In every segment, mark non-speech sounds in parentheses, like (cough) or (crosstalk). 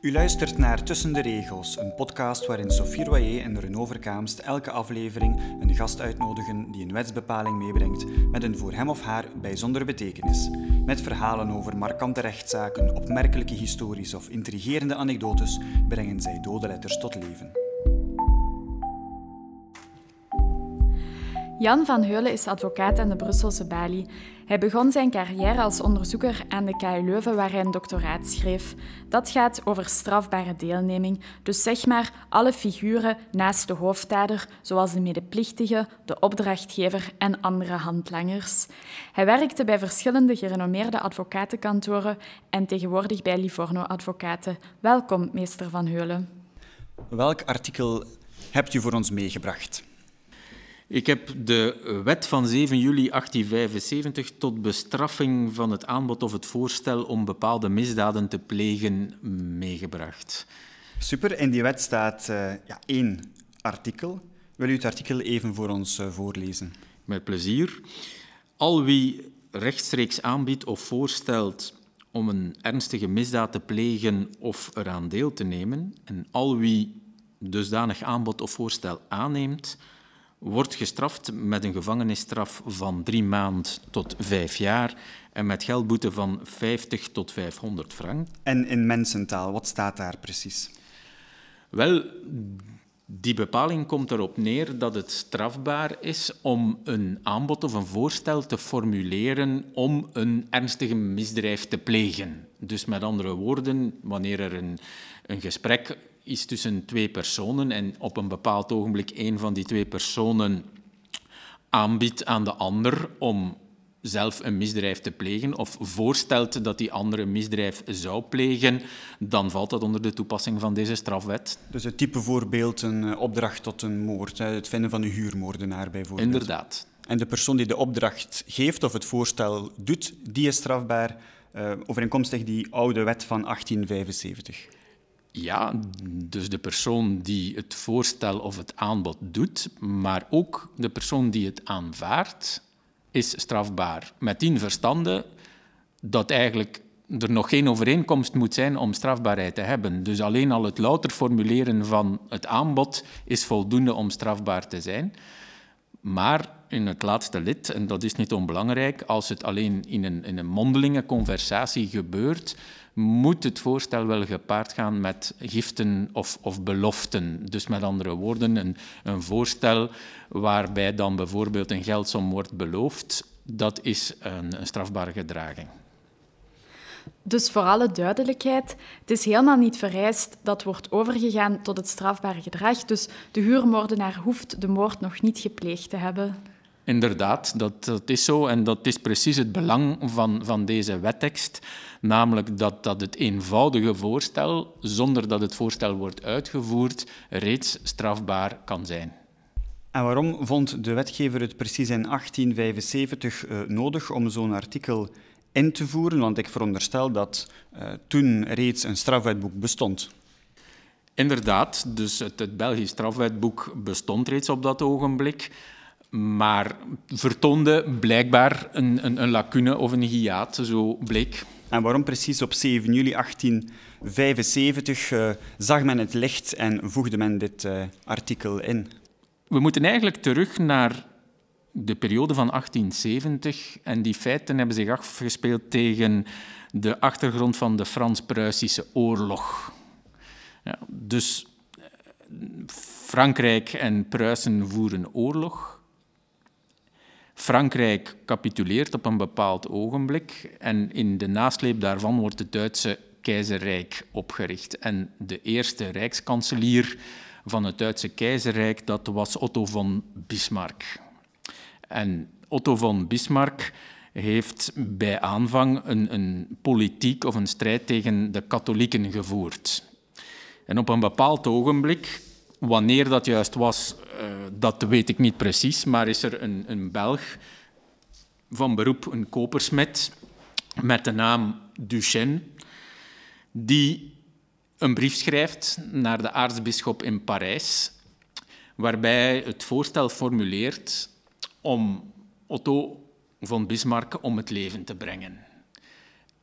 U luistert naar Tussen de Regels, een podcast waarin Sophie Royer en Renaud Verkaamst elke aflevering een gast uitnodigen die een wetsbepaling meebrengt met een voor hem of haar bijzondere betekenis. Met verhalen over markante rechtszaken, opmerkelijke histories of intrigerende anekdotes brengen zij dode letters tot leven. Jan van Heulen is advocaat aan de Brusselse Balie. Hij begon zijn carrière als onderzoeker aan de KU Leuven, waar hij een doctoraat schreef. Dat gaat over strafbare deelneming, dus zeg maar alle figuren naast de hoofddader, zoals de medeplichtige, de opdrachtgever en andere handlangers. Hij werkte bij verschillende gerenommeerde advocatenkantoren en tegenwoordig bij Livorno Advocaten. Welkom, meester Van Heulen. Welk artikel hebt u voor ons meegebracht? Ik heb de wet van 7 juli 1875 tot bestraffing van het aanbod of het voorstel om bepaalde misdaden te plegen meegebracht. Super, in die wet staat uh, ja, één artikel. Wil u het artikel even voor ons uh, voorlezen? Met plezier. Al wie rechtstreeks aanbiedt of voorstelt om een ernstige misdaad te plegen of eraan deel te nemen, en al wie dusdanig aanbod of voorstel aanneemt, wordt gestraft met een gevangenisstraf van drie maand tot vijf jaar en met geldboete van 50 tot 500 frank. En in mensentaal, wat staat daar precies? Wel, die bepaling komt erop neer dat het strafbaar is om een aanbod of een voorstel te formuleren om een ernstige misdrijf te plegen. Dus met andere woorden, wanneer er een, een gesprek is tussen twee personen en op een bepaald ogenblik een van die twee personen aanbiedt aan de ander om zelf een misdrijf te plegen of voorstelt dat die andere een misdrijf zou plegen, dan valt dat onder de toepassing van deze strafwet. Dus het type voorbeeld een eh, opdracht tot een moord, het vinden van een huurmoordenaar bijvoorbeeld. Inderdaad. En de persoon die de opdracht geeft of het voorstel doet, die is strafbaar uh, overeenkomstig die oude wet van 1875. Ja, dus de persoon die het voorstel of het aanbod doet, maar ook de persoon die het aanvaardt, is strafbaar. Met die verstande dat eigenlijk er nog geen overeenkomst moet zijn om strafbaarheid te hebben. Dus alleen al het louter formuleren van het aanbod is voldoende om strafbaar te zijn. Maar in het laatste lid, en dat is niet onbelangrijk, als het alleen in een, in een mondelinge conversatie gebeurt, moet het voorstel wel gepaard gaan met giften of, of beloften. Dus met andere woorden, een, een voorstel waarbij dan bijvoorbeeld een geldsom wordt beloofd, dat is een, een strafbare gedraging. Dus voor alle duidelijkheid, het is helemaal niet vereist dat wordt overgegaan tot het strafbare gedrag. Dus de huurmoordenaar hoeft de moord nog niet gepleegd te hebben. Inderdaad, dat, dat is zo. En dat is precies het belang van, van deze wettekst. Namelijk dat, dat het eenvoudige voorstel, zonder dat het voorstel wordt uitgevoerd, reeds strafbaar kan zijn. En waarom vond de wetgever het precies in 1875 uh, eh, nodig om zo'n artikel in te voeren? Want ik veronderstel dat uh, toen reeds een strafwetboek bestond. Inderdaad, dus het, het Belgisch strafwetboek bestond reeds op dat ogenblik maar vertoonde blijkbaar een, een, een, lacune of een hiaat, zo bleek. En waarom precies op 7 juli 1875 uh, eh, zag men het licht en voegde men dit uh, artikel in? We moeten eigenlijk terug naar de periode van 1870 en die feiten hebben zich afgespeeld tegen de achtergrond van de Frans-Pruisische oorlog. Ja, dus eh, Frankrijk en Pruisen voeren oorlog. Frankrijk capituleert op een bepaald ogenblik en in de nasleep daarvan wordt het Duitse keizerrijk opgericht. En de eerste rijkskanselier van het Duitse keizerrijk, dat was Otto von Bismarck. En Otto von Bismarck heeft bij aanvang een, een politiek of een strijd tegen de katholieken gevoerd. En op een bepaald ogenblik Wanneer dat juist was, dat weet ik niet precies, maar is er een, een Belg van beroep, een kopersmet, met de naam Duchesne, die een brief schrijft naar de aartsbisschop in Parijs, waarbij het voorstel formuleert om Otto von Bismarck om het leven te brengen.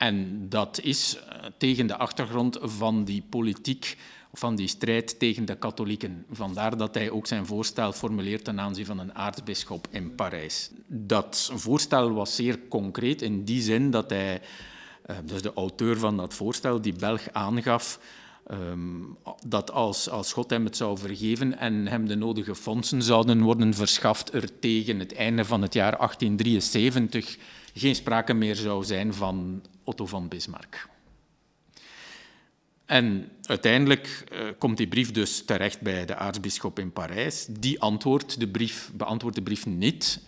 En dat is tegen de achtergrond van die politiek van die strijd tegen de katholieken. Vandaar dat hij ook zijn voorstel formuleert ten aanzien van een aartsbisschop in Parijs. Dat voorstel was zeer concreet in die zin dat hij, eh, dus de auteur van dat voorstel, die Belg aangaf ehm, dat als, als God hem het zou vergeven en hem de nodige fondsen zouden worden verschaft, er tegen het einde van het jaar 1873 geen sprake meer zou zijn van Otto van Bismarck. En uiteindelijk uh, komt die brief dus terecht bij de aartsbisschop in Parijs. Die antwoordt de brief, beantwoordt de brief niet,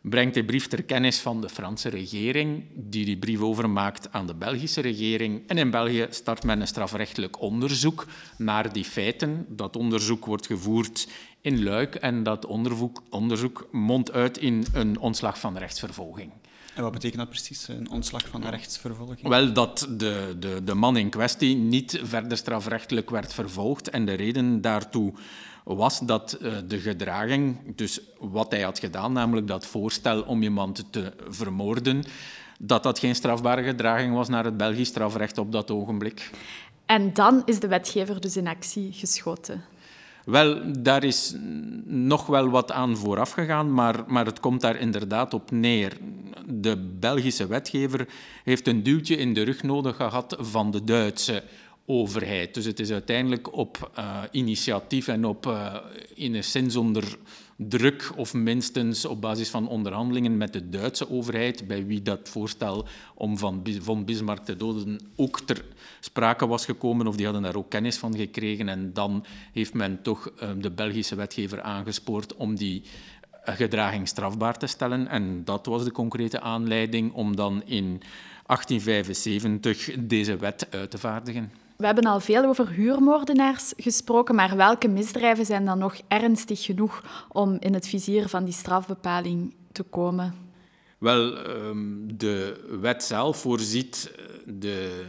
brengt de brief ter kennis van de Franse regering, die die brief overmaakt aan de Belgische regering. En in België start men een strafrechtelijk onderzoek naar die feiten. Dat onderzoek wordt gevoerd in Luik en dat onderzoek, onderzoek mondt uit in een ontslag van rechtsvervolging. En wat betekent dat precies, een ontslag van de rechtsvervolging? Wel, dat de, de, de man in kwestie niet verder strafrechtelijk werd vervolgd. En de reden daartoe was dat uh, de gedraging, dus wat hij had gedaan, namelijk dat voorstel om iemand te vermoorden, dat dat geen strafbare gedraging was naar het Belgisch strafrecht op dat ogenblik. En dan is de wetgever dus in actie geschoten. Wel, daar is nog wel wat aan vooraf gegaan, maar, maar het komt daar inderdaad op neer. De Belgische wetgever heeft een duwtje in de rug nodig gehad van de Duitse overheid. Dus het is uiteindelijk op uh, initiatief en op uh, in een zin zonder druk of minstens op basis van onderhandelingen met de Duitse overheid, bij wie dat voorstel om van von Bismarck te doden ook ter sprake was gekomen, of die hadden daar ook kennis van gekregen. En dan heeft men toch um, de Belgische wetgever aangespoord om die uh, gedraging strafbaar te stellen. En dat was de concrete aanleiding om dan in 1875 deze wet uit te vaardigen. We hebben al veel over huurmoordenaars gesproken, maar welke misdrijven zijn dan nog ernstig genoeg om in het vizier van die strafbepaling te komen? Wel, ehm, de wet zelf voorziet eh, de,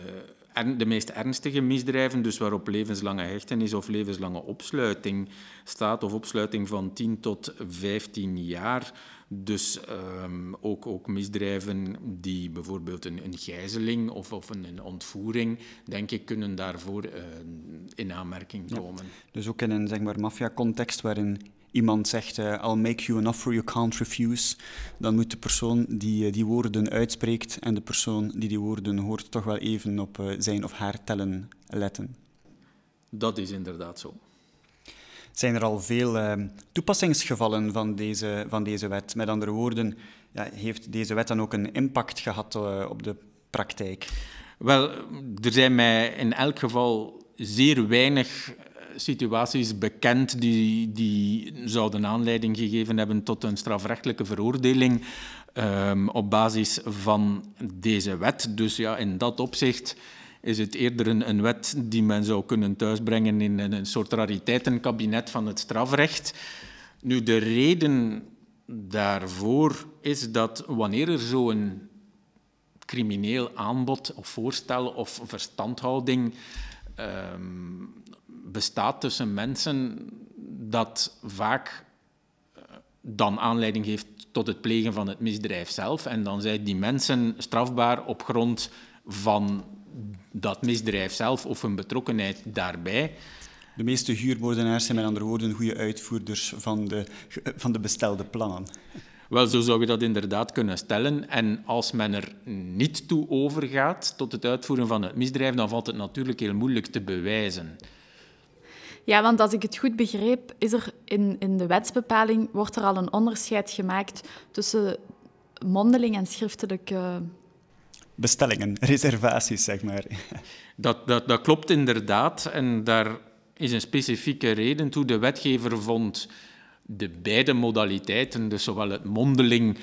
de meest ernstige misdrijven, dus waarop levenslange hechtenis of levenslange opsluiting staat, of opsluiting van 10 tot 15 jaar. Dus um, ook, ook, misdrijven die bijvoorbeeld een, een gijzeling of, of een, een, ontvoering, denk ik, kunnen daarvoor uh, in aanmerking komen. Ja, dus ook in een zeg maar, maffia-context waarin iemand zegt uh, I'll make you an offer you can't refuse, dan moet de persoon die uh, die woorden uitspreekt en de persoon die die woorden hoort toch wel even op zijn of haar tellen letten. Dat is inderdaad zo zijn er al veel uh, toepassingsgevallen van deze, van deze wet. Met andere woorden, ja, heeft deze wet dan ook een impact gehad uh, op de praktijk? Wel, er zijn mij in elk geval zeer weinig eh, situaties bekend die, die zouden aanleiding gegeven hebben tot een strafrechtelijke veroordeling um, op basis van deze wet. Dus ja, in dat opzicht is het eerder een, wet die men zou kunnen thuisbrengen in een, soort rariteitenkabinet van het strafrecht. Nu, de reden daarvoor is dat wanneer er zo'n crimineel aanbod of voorstel of verstandhouding um, bestaat tussen mensen, dat vaak uh, dan aanleiding heeft tot het plegen van het misdrijf zelf. En dan zijn die mensen strafbaar op grond van dat misdrijf zelf of een betrokkenheid daarbij. De meeste huurmoordenaars zijn met andere woorden goede uitvoerders van de, van de bestelde plannen. Wel, zo zou je dat inderdaad kunnen stellen. En als men er niet toe overgaat tot het uitvoeren van het misdrijf, dan valt het natuurlijk heel moeilijk te bewijzen. Ja, want als ik het goed begreep, is er in, in de wetsbepaling wordt er al een onderscheid gemaakt tussen mondeling en schriftelijke bestellingen, (laughs) reservaties, zeg maar. Dat, dat, dat klopt inderdaad. En daar is een specifieke reden toe. De wetgever vond de beide modaliteiten, dus zowel het mondeling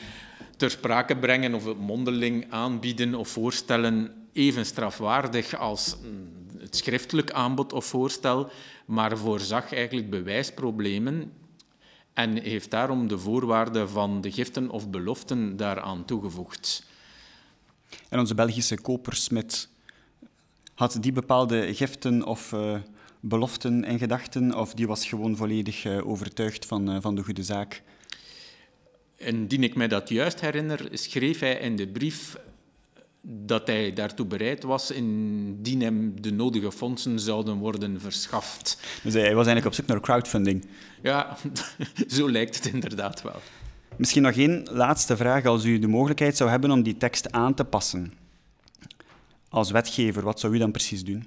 ter sprake brengen of het mondeling aanbieden of voorstellen, even strafwaardig als het schriftelijk aanbod of voorstel, maar voorzag eigenlijk bewijsproblemen en heeft daarom de voorwaarden van de giften of beloften daaraan toegevoegd. En onze Belgische kopersmid, had die bepaalde giften of uh, beloften en gedachten, of die was gewoon volledig uh, overtuigd van, uh, van de goede zaak? Indien ik mij dat juist herinner, schreef hij in de brief dat hij daartoe bereid was indien hem de nodige fondsen zouden worden verschaft. Dus hij was eigenlijk op zoek naar crowdfunding. Ja, (laughs) zo lijkt het inderdaad wel. Misschien nog één laatste vraag. Als u de mogelijkheid zou hebben om die tekst aan te passen, als wetgever, wat zou u dan precies doen?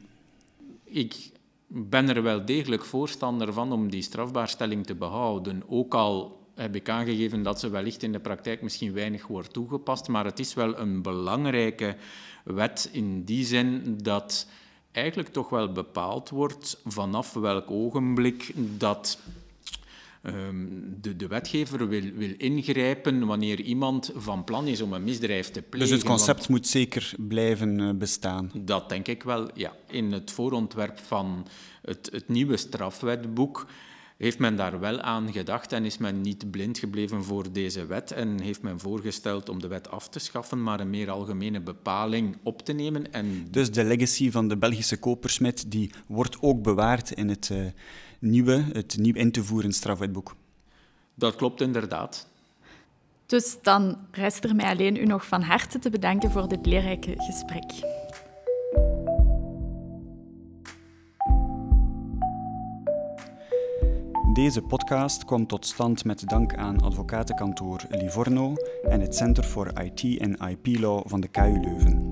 Ik ben er wel degelijk voorstander van om die strafbaarstelling te behouden. Ook al heb ik aangegeven dat ze wellicht in de praktijk misschien weinig wordt toegepast, maar het is wel een belangrijke wet in die zin dat eigenlijk toch wel bepaald wordt vanaf welk ogenblik dat de, de, wetgever wil, wil, ingrijpen wanneer iemand van plan is om een misdrijf te plegen. Dus het concept moet zeker blijven eh, bestaan? Dat denk ik wel, ja. In het voorontwerp van het, het nieuwe strafwetboek heeft men daar wel aan gedacht en is men niet blind gebleven voor deze wet en heeft men voorgesteld om de wet af te schaffen, maar een meer algemene bepaling op te nemen. En... Dus de legacy van de Belgische kopersmid die wordt ook bewaard in het... Uh nieuwe, het nieuw in te voeren strafwetboek. Dat klopt inderdaad. Dus dan rest er mij alleen u nog van harte te bedanken voor dit leerrijke gesprek. Deze podcast kwam tot stand met dank aan advocatenkantoor Livorno en het Center for IT en IP Law van de KU Leuven.